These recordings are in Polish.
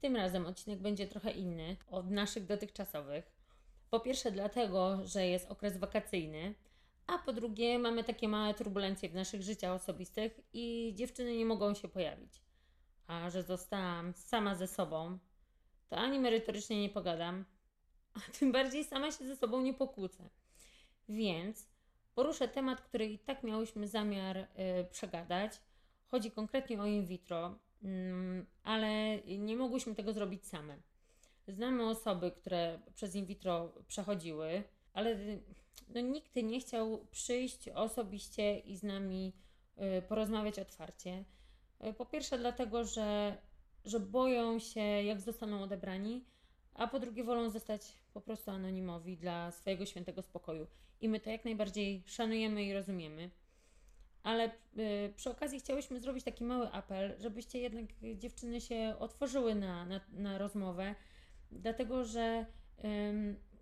Tym razem odcinek będzie trochę inny od naszych dotychczasowych. Po pierwsze, dlatego, że jest okres wakacyjny, a po drugie, mamy takie małe turbulencje w naszych życiach osobistych i dziewczyny nie mogą się pojawić. A że zostałam sama ze sobą, to ani merytorycznie nie pogadam, a tym bardziej sama się ze sobą nie pokłócę. Więc poruszę temat, który i tak miałyśmy zamiar y, przegadać. Chodzi konkretnie o in vitro, ale nie mogłyśmy tego zrobić same. Znamy osoby, które przez in vitro przechodziły, ale no, nikt nie chciał przyjść osobiście i z nami y, porozmawiać otwarcie. Y, po pierwsze, dlatego, że, że boją się, jak zostaną odebrani, a po drugie, wolą zostać po prostu anonimowi dla swojego świętego spokoju. I my to jak najbardziej szanujemy i rozumiemy. Ale y, przy okazji chciałyśmy zrobić taki mały apel, żebyście jednak dziewczyny się otworzyły na, na, na rozmowę, dlatego że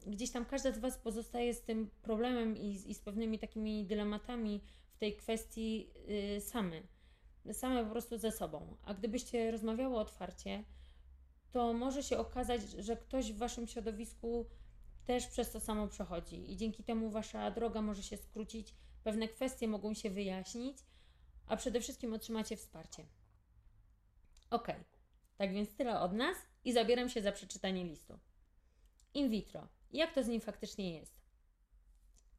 gdzieś tam każda z Was pozostaje z tym problemem i, i z pewnymi takimi dylematami w tej kwestii yy, same. Same po prostu ze sobą. A gdybyście rozmawiały otwarcie, to może się okazać, że ktoś w Waszym środowisku też przez to samo przechodzi i dzięki temu Wasza droga może się skrócić, pewne kwestie mogą się wyjaśnić, a przede wszystkim otrzymacie wsparcie. Ok, tak więc tyle od nas i zabieram się za przeczytanie listu. In vitro. Jak to z nim faktycznie jest?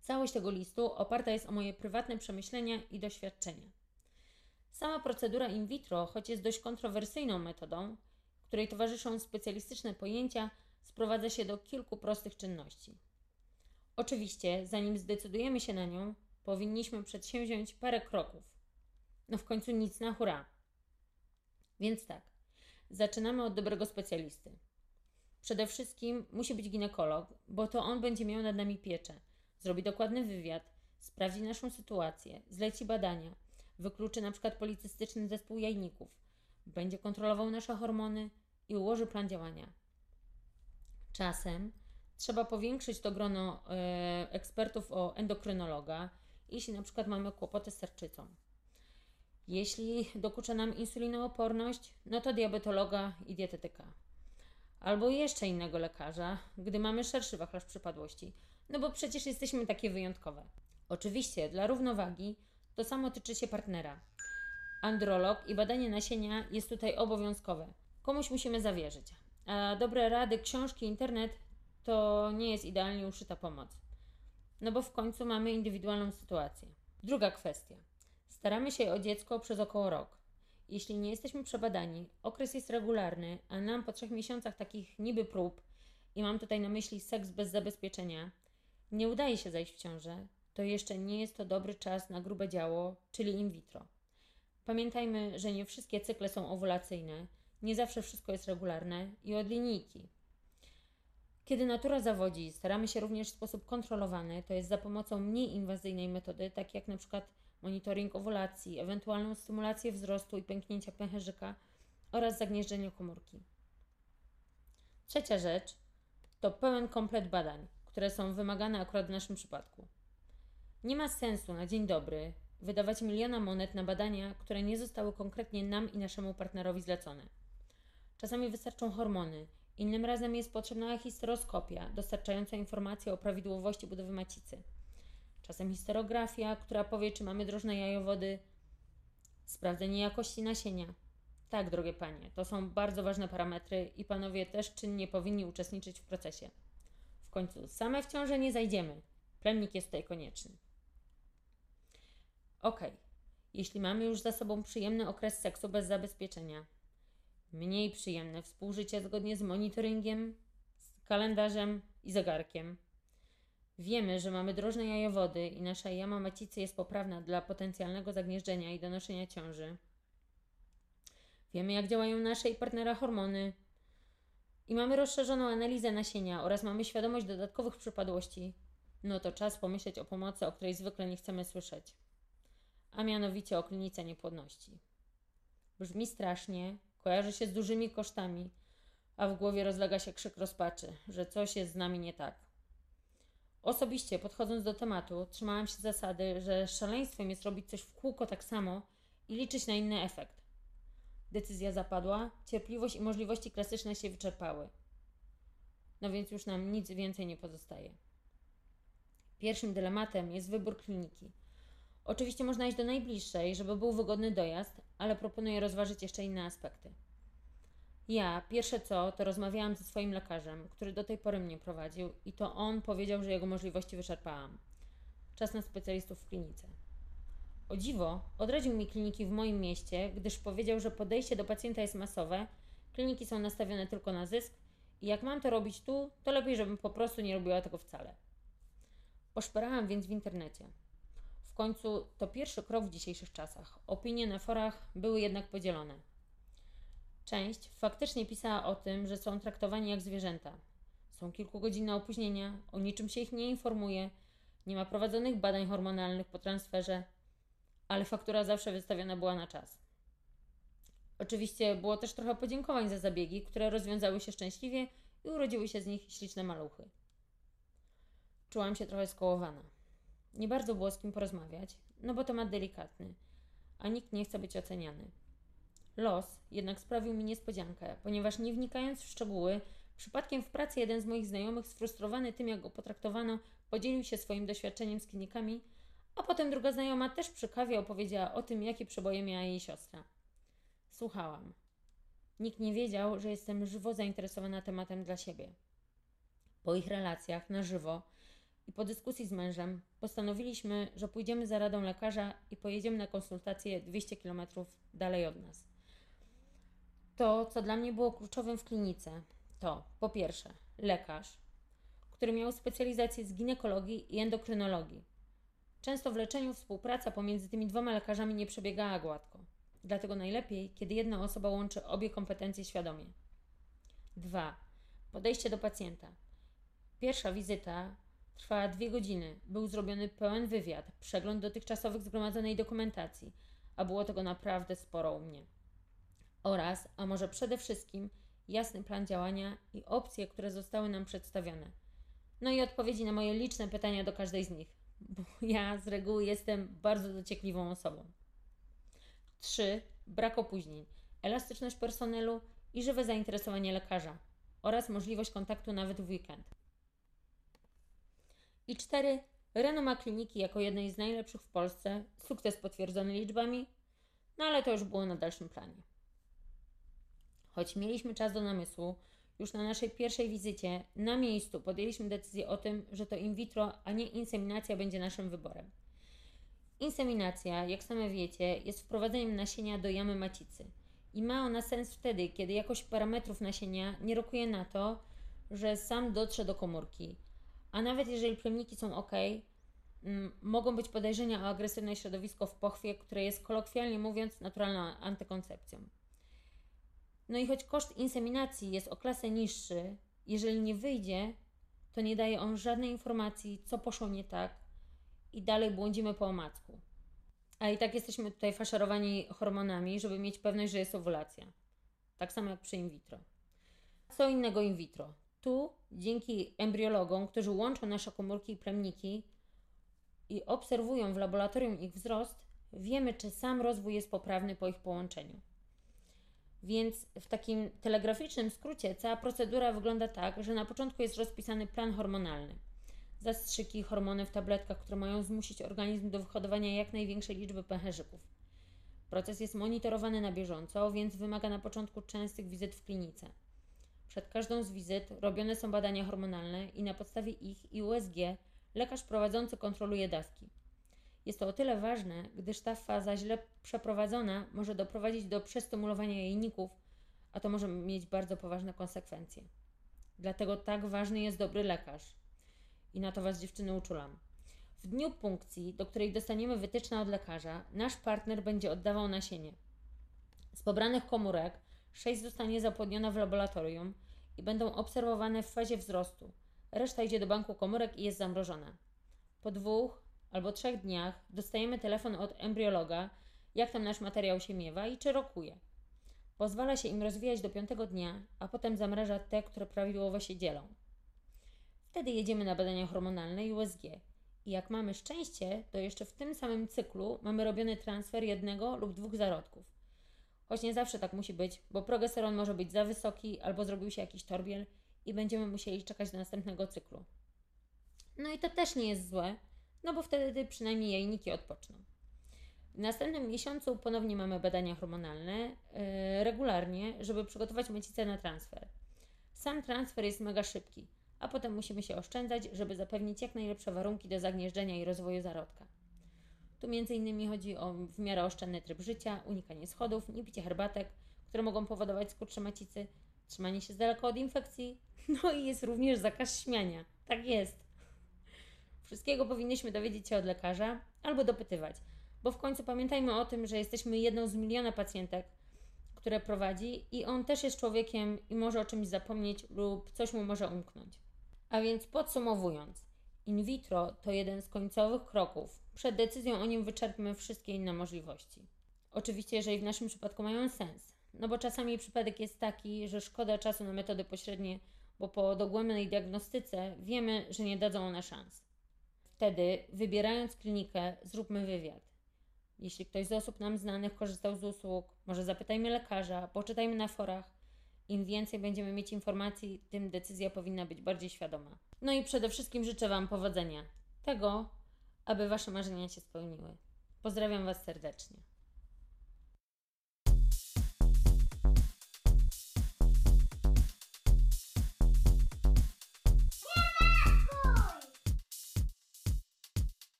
Całość tego listu oparta jest o moje prywatne przemyślenia i doświadczenia. Sama procedura in vitro, choć jest dość kontrowersyjną metodą, której towarzyszą specjalistyczne pojęcia, sprowadza się do kilku prostych czynności. Oczywiście, zanim zdecydujemy się na nią, powinniśmy przedsięwziąć parę kroków. No w końcu nic na hura. Więc tak, zaczynamy od dobrego specjalisty. Przede wszystkim musi być ginekolog, bo to on będzie miał nad nami pieczę. Zrobi dokładny wywiad, sprawdzi naszą sytuację, zleci badania, wykluczy na przykład policystyczny zespół jajników, będzie kontrolował nasze hormony i ułoży plan działania. Czasem trzeba powiększyć to grono e, ekspertów o endokrynologa, jeśli na przykład mamy kłopoty z serczycą. Jeśli dokucza nam insulinooporność, no to diabetologa i dietetyka albo jeszcze innego lekarza, gdy mamy szerszy wachlarz przypadłości, no bo przecież jesteśmy takie wyjątkowe. Oczywiście dla równowagi to samo tyczy się partnera. Androlog i badanie nasienia jest tutaj obowiązkowe. Komuś musimy zawierzyć. A dobre rady, książki, internet to nie jest idealnie uszyta pomoc. No bo w końcu mamy indywidualną sytuację. Druga kwestia. Staramy się o dziecko przez około rok. Jeśli nie jesteśmy przebadani, okres jest regularny, a nam po trzech miesiącach takich niby prób, i mam tutaj na myśli seks bez zabezpieczenia, nie udaje się zajść w ciążę, to jeszcze nie jest to dobry czas na grube działo, czyli in vitro. Pamiętajmy, że nie wszystkie cykle są owulacyjne, nie zawsze wszystko jest regularne i od linijki. Kiedy natura zawodzi, staramy się również w sposób kontrolowany, to jest za pomocą mniej inwazyjnej metody, tak jak na przykład monitoring owulacji, ewentualną stymulację wzrostu i pęknięcia pęcherzyka oraz zagnieżdżenie komórki. Trzecia rzecz to pełen komplet badań, które są wymagane akurat w naszym przypadku. Nie ma sensu na dzień dobry wydawać miliona monet na badania, które nie zostały konkretnie nam i naszemu partnerowi zlecone. Czasami wystarczą hormony, innym razem jest potrzebna histeroskopia dostarczająca informacje o prawidłowości budowy macicy czasem histerografia, która powie, czy mamy drożne jajowody, sprawdzenie jakości nasienia. Tak, drogie panie, to są bardzo ważne parametry i panowie też czynnie powinni uczestniczyć w procesie. W końcu same w ciąży nie zajdziemy. Plemnik jest tutaj konieczny. Ok, jeśli mamy już za sobą przyjemny okres seksu bez zabezpieczenia, mniej przyjemne współżycie zgodnie z monitoringiem, z kalendarzem i zegarkiem, Wiemy, że mamy drożne jajowody i nasza jama macicy jest poprawna dla potencjalnego zagnieżdżenia i donoszenia ciąży. Wiemy, jak działają nasze i partnera hormony. I mamy rozszerzoną analizę nasienia oraz mamy świadomość dodatkowych przypadłości. No to czas pomyśleć o pomocy, o której zwykle nie chcemy słyszeć. A mianowicie o klinice niepłodności. Brzmi strasznie, kojarzy się z dużymi kosztami, a w głowie rozlega się krzyk rozpaczy, że coś jest z nami nie tak. Osobiście, podchodząc do tematu, trzymałam się zasady, że szaleństwem jest robić coś w kółko tak samo i liczyć na inny efekt. Decyzja zapadła, cierpliwość i możliwości klasyczne się wyczerpały. No więc już nam nic więcej nie pozostaje. Pierwszym dylematem jest wybór kliniki. Oczywiście można iść do najbliższej, żeby był wygodny dojazd, ale proponuję rozważyć jeszcze inne aspekty. Ja, pierwsze co, to rozmawiałam ze swoim lekarzem, który do tej pory mnie prowadził, i to on powiedział, że jego możliwości wyczerpałam. Czas na specjalistów w klinice. O dziwo, odradził mi kliniki w moim mieście, gdyż powiedział, że podejście do pacjenta jest masowe, kliniki są nastawione tylko na zysk i jak mam to robić tu, to lepiej, żebym po prostu nie robiła tego wcale. Poszperałam więc w internecie. Końcu to pierwszy krok w dzisiejszych czasach. Opinie na forach były jednak podzielone. Część faktycznie pisała o tym, że są traktowani jak zwierzęta. Są kilkugodzinne opóźnienia, o niczym się ich nie informuje, nie ma prowadzonych badań hormonalnych po transferze, ale faktura zawsze wystawiona była na czas. Oczywiście było też trochę podziękowań za zabiegi, które rozwiązały się szczęśliwie i urodziły się z nich śliczne maluchy. Czułam się trochę skołowana. Nie bardzo było z kim porozmawiać, no bo temat delikatny, a nikt nie chce być oceniany. Los jednak sprawił mi niespodziankę, ponieważ nie wnikając w szczegóły, przypadkiem w pracy jeden z moich znajomych, sfrustrowany tym, jak go potraktowano, podzielił się swoim doświadczeniem z klinikami, a potem druga znajoma też przy kawie opowiedziała o tym, jakie przeboje miała jej siostra. Słuchałam. Nikt nie wiedział, że jestem żywo zainteresowana tematem dla siebie. Po ich relacjach na żywo i po dyskusji z mężem postanowiliśmy, że pójdziemy za radą lekarza i pojedziemy na konsultację 200 km dalej od nas. To, co dla mnie było kluczowym w klinice, to po pierwsze lekarz, który miał specjalizację z ginekologii i endokrynologii. Często w leczeniu współpraca pomiędzy tymi dwoma lekarzami nie przebiegała gładko. Dlatego najlepiej, kiedy jedna osoba łączy obie kompetencje świadomie. 2. Podejście do pacjenta. Pierwsza wizyta trwała dwie godziny. Był zrobiony pełen wywiad, przegląd dotychczasowych zgromadzonej dokumentacji, a było tego naprawdę sporo u mnie. Oraz, a może przede wszystkim, jasny plan działania i opcje, które zostały nam przedstawione. No i odpowiedzi na moje liczne pytania do każdej z nich, bo ja z reguły jestem bardzo dociekliwą osobą. 3. Brak opóźnień, elastyczność personelu i żywe zainteresowanie lekarza oraz możliwość kontaktu nawet w weekend. I 4. Renoma kliniki jako jednej z najlepszych w Polsce, sukces potwierdzony liczbami, no ale to już było na dalszym planie. Choć mieliśmy czas do namysłu, już na naszej pierwszej wizycie na miejscu podjęliśmy decyzję o tym, że to in vitro, a nie inseminacja będzie naszym wyborem. Inseminacja, jak same wiecie, jest wprowadzeniem nasienia do jamy macicy. I ma ona sens wtedy, kiedy jakość parametrów nasienia nie rokuje na to, że sam dotrze do komórki. A nawet jeżeli plemniki są ok, mm, mogą być podejrzenia o agresywne środowisko w pochwie, które jest kolokwialnie mówiąc naturalną antykoncepcją. No i choć koszt inseminacji jest o klasę niższy, jeżeli nie wyjdzie, to nie daje on żadnej informacji, co poszło nie tak i dalej błądzimy po omacku. A i tak jesteśmy tutaj faszerowani hormonami, żeby mieć pewność, że jest owulacja. Tak samo jak przy in vitro. Co innego in vitro? Tu, dzięki embriologom, którzy łączą nasze komórki i plemniki i obserwują w laboratorium ich wzrost, wiemy, czy sam rozwój jest poprawny po ich połączeniu. Więc w takim telegraficznym skrócie cała procedura wygląda tak, że na początku jest rozpisany plan hormonalny. Zastrzyki, hormony w tabletkach, które mają zmusić organizm do wyhodowania jak największej liczby pęcherzyków. Proces jest monitorowany na bieżąco, więc wymaga na początku częstych wizyt w klinice. Przed każdą z wizyt robione są badania hormonalne i na podstawie ich i USG lekarz prowadzący kontroluje dawki. Jest to o tyle ważne, gdyż ta faza źle przeprowadzona może doprowadzić do przestymulowania jajników, a to może mieć bardzo poważne konsekwencje. Dlatego tak ważny jest dobry lekarz. I na to Was dziewczyny uczulam. W dniu punkcji, do której dostaniemy wytyczne od lekarza, nasz partner będzie oddawał nasienie. Z pobranych komórek 6 zostanie zapłodnione w laboratorium i będą obserwowane w fazie wzrostu. Reszta idzie do banku komórek i jest zamrożona. Po dwóch albo trzech dniach dostajemy telefon od embriologa, jak tam nasz materiał się miewa i czy rokuje. Pozwala się im rozwijać do piątego dnia, a potem zamraża te, które prawidłowo się dzielą. Wtedy jedziemy na badania hormonalne i USG. I jak mamy szczęście, to jeszcze w tym samym cyklu mamy robiony transfer jednego lub dwóch zarodków. Choć nie zawsze tak musi być, bo progesteron może być za wysoki albo zrobił się jakiś torbiel i będziemy musieli czekać do następnego cyklu. No i to też nie jest złe, no bo wtedy przynajmniej jajniki odpoczną. W następnym miesiącu ponownie mamy badania hormonalne yy, regularnie, żeby przygotować macicę na transfer. Sam transfer jest mega szybki, a potem musimy się oszczędzać, żeby zapewnić jak najlepsze warunki do zagnieżdżenia i rozwoju zarodka. Tu m.in. chodzi o w miarę oszczędny tryb życia, unikanie schodów, nie picie herbatek, które mogą powodować skurcze macicy, trzymanie się z daleka od infekcji, no i jest również zakaz śmiania. Tak jest. Wszystkiego powinniśmy dowiedzieć się od lekarza albo dopytywać, bo w końcu pamiętajmy o tym, że jesteśmy jedną z miliona pacjentek, które prowadzi i on też jest człowiekiem i może o czymś zapomnieć lub coś mu może umknąć. A więc podsumowując, in vitro to jeden z końcowych kroków. Przed decyzją o nim wyczerpmy wszystkie inne możliwości. Oczywiście, jeżeli w naszym przypadku mają sens, no bo czasami przypadek jest taki, że szkoda czasu na metody pośrednie, bo po dogłębnej diagnostyce wiemy, że nie dadzą one szans. Wtedy, wybierając klinikę, zróbmy wywiad. Jeśli ktoś z osób nam znanych korzystał z usług, może zapytajmy lekarza, poczytajmy na forach. Im więcej będziemy mieć informacji, tym decyzja powinna być bardziej świadoma. No i przede wszystkim życzę Wam powodzenia. Tego, aby Wasze marzenia się spełniły. Pozdrawiam Was serdecznie.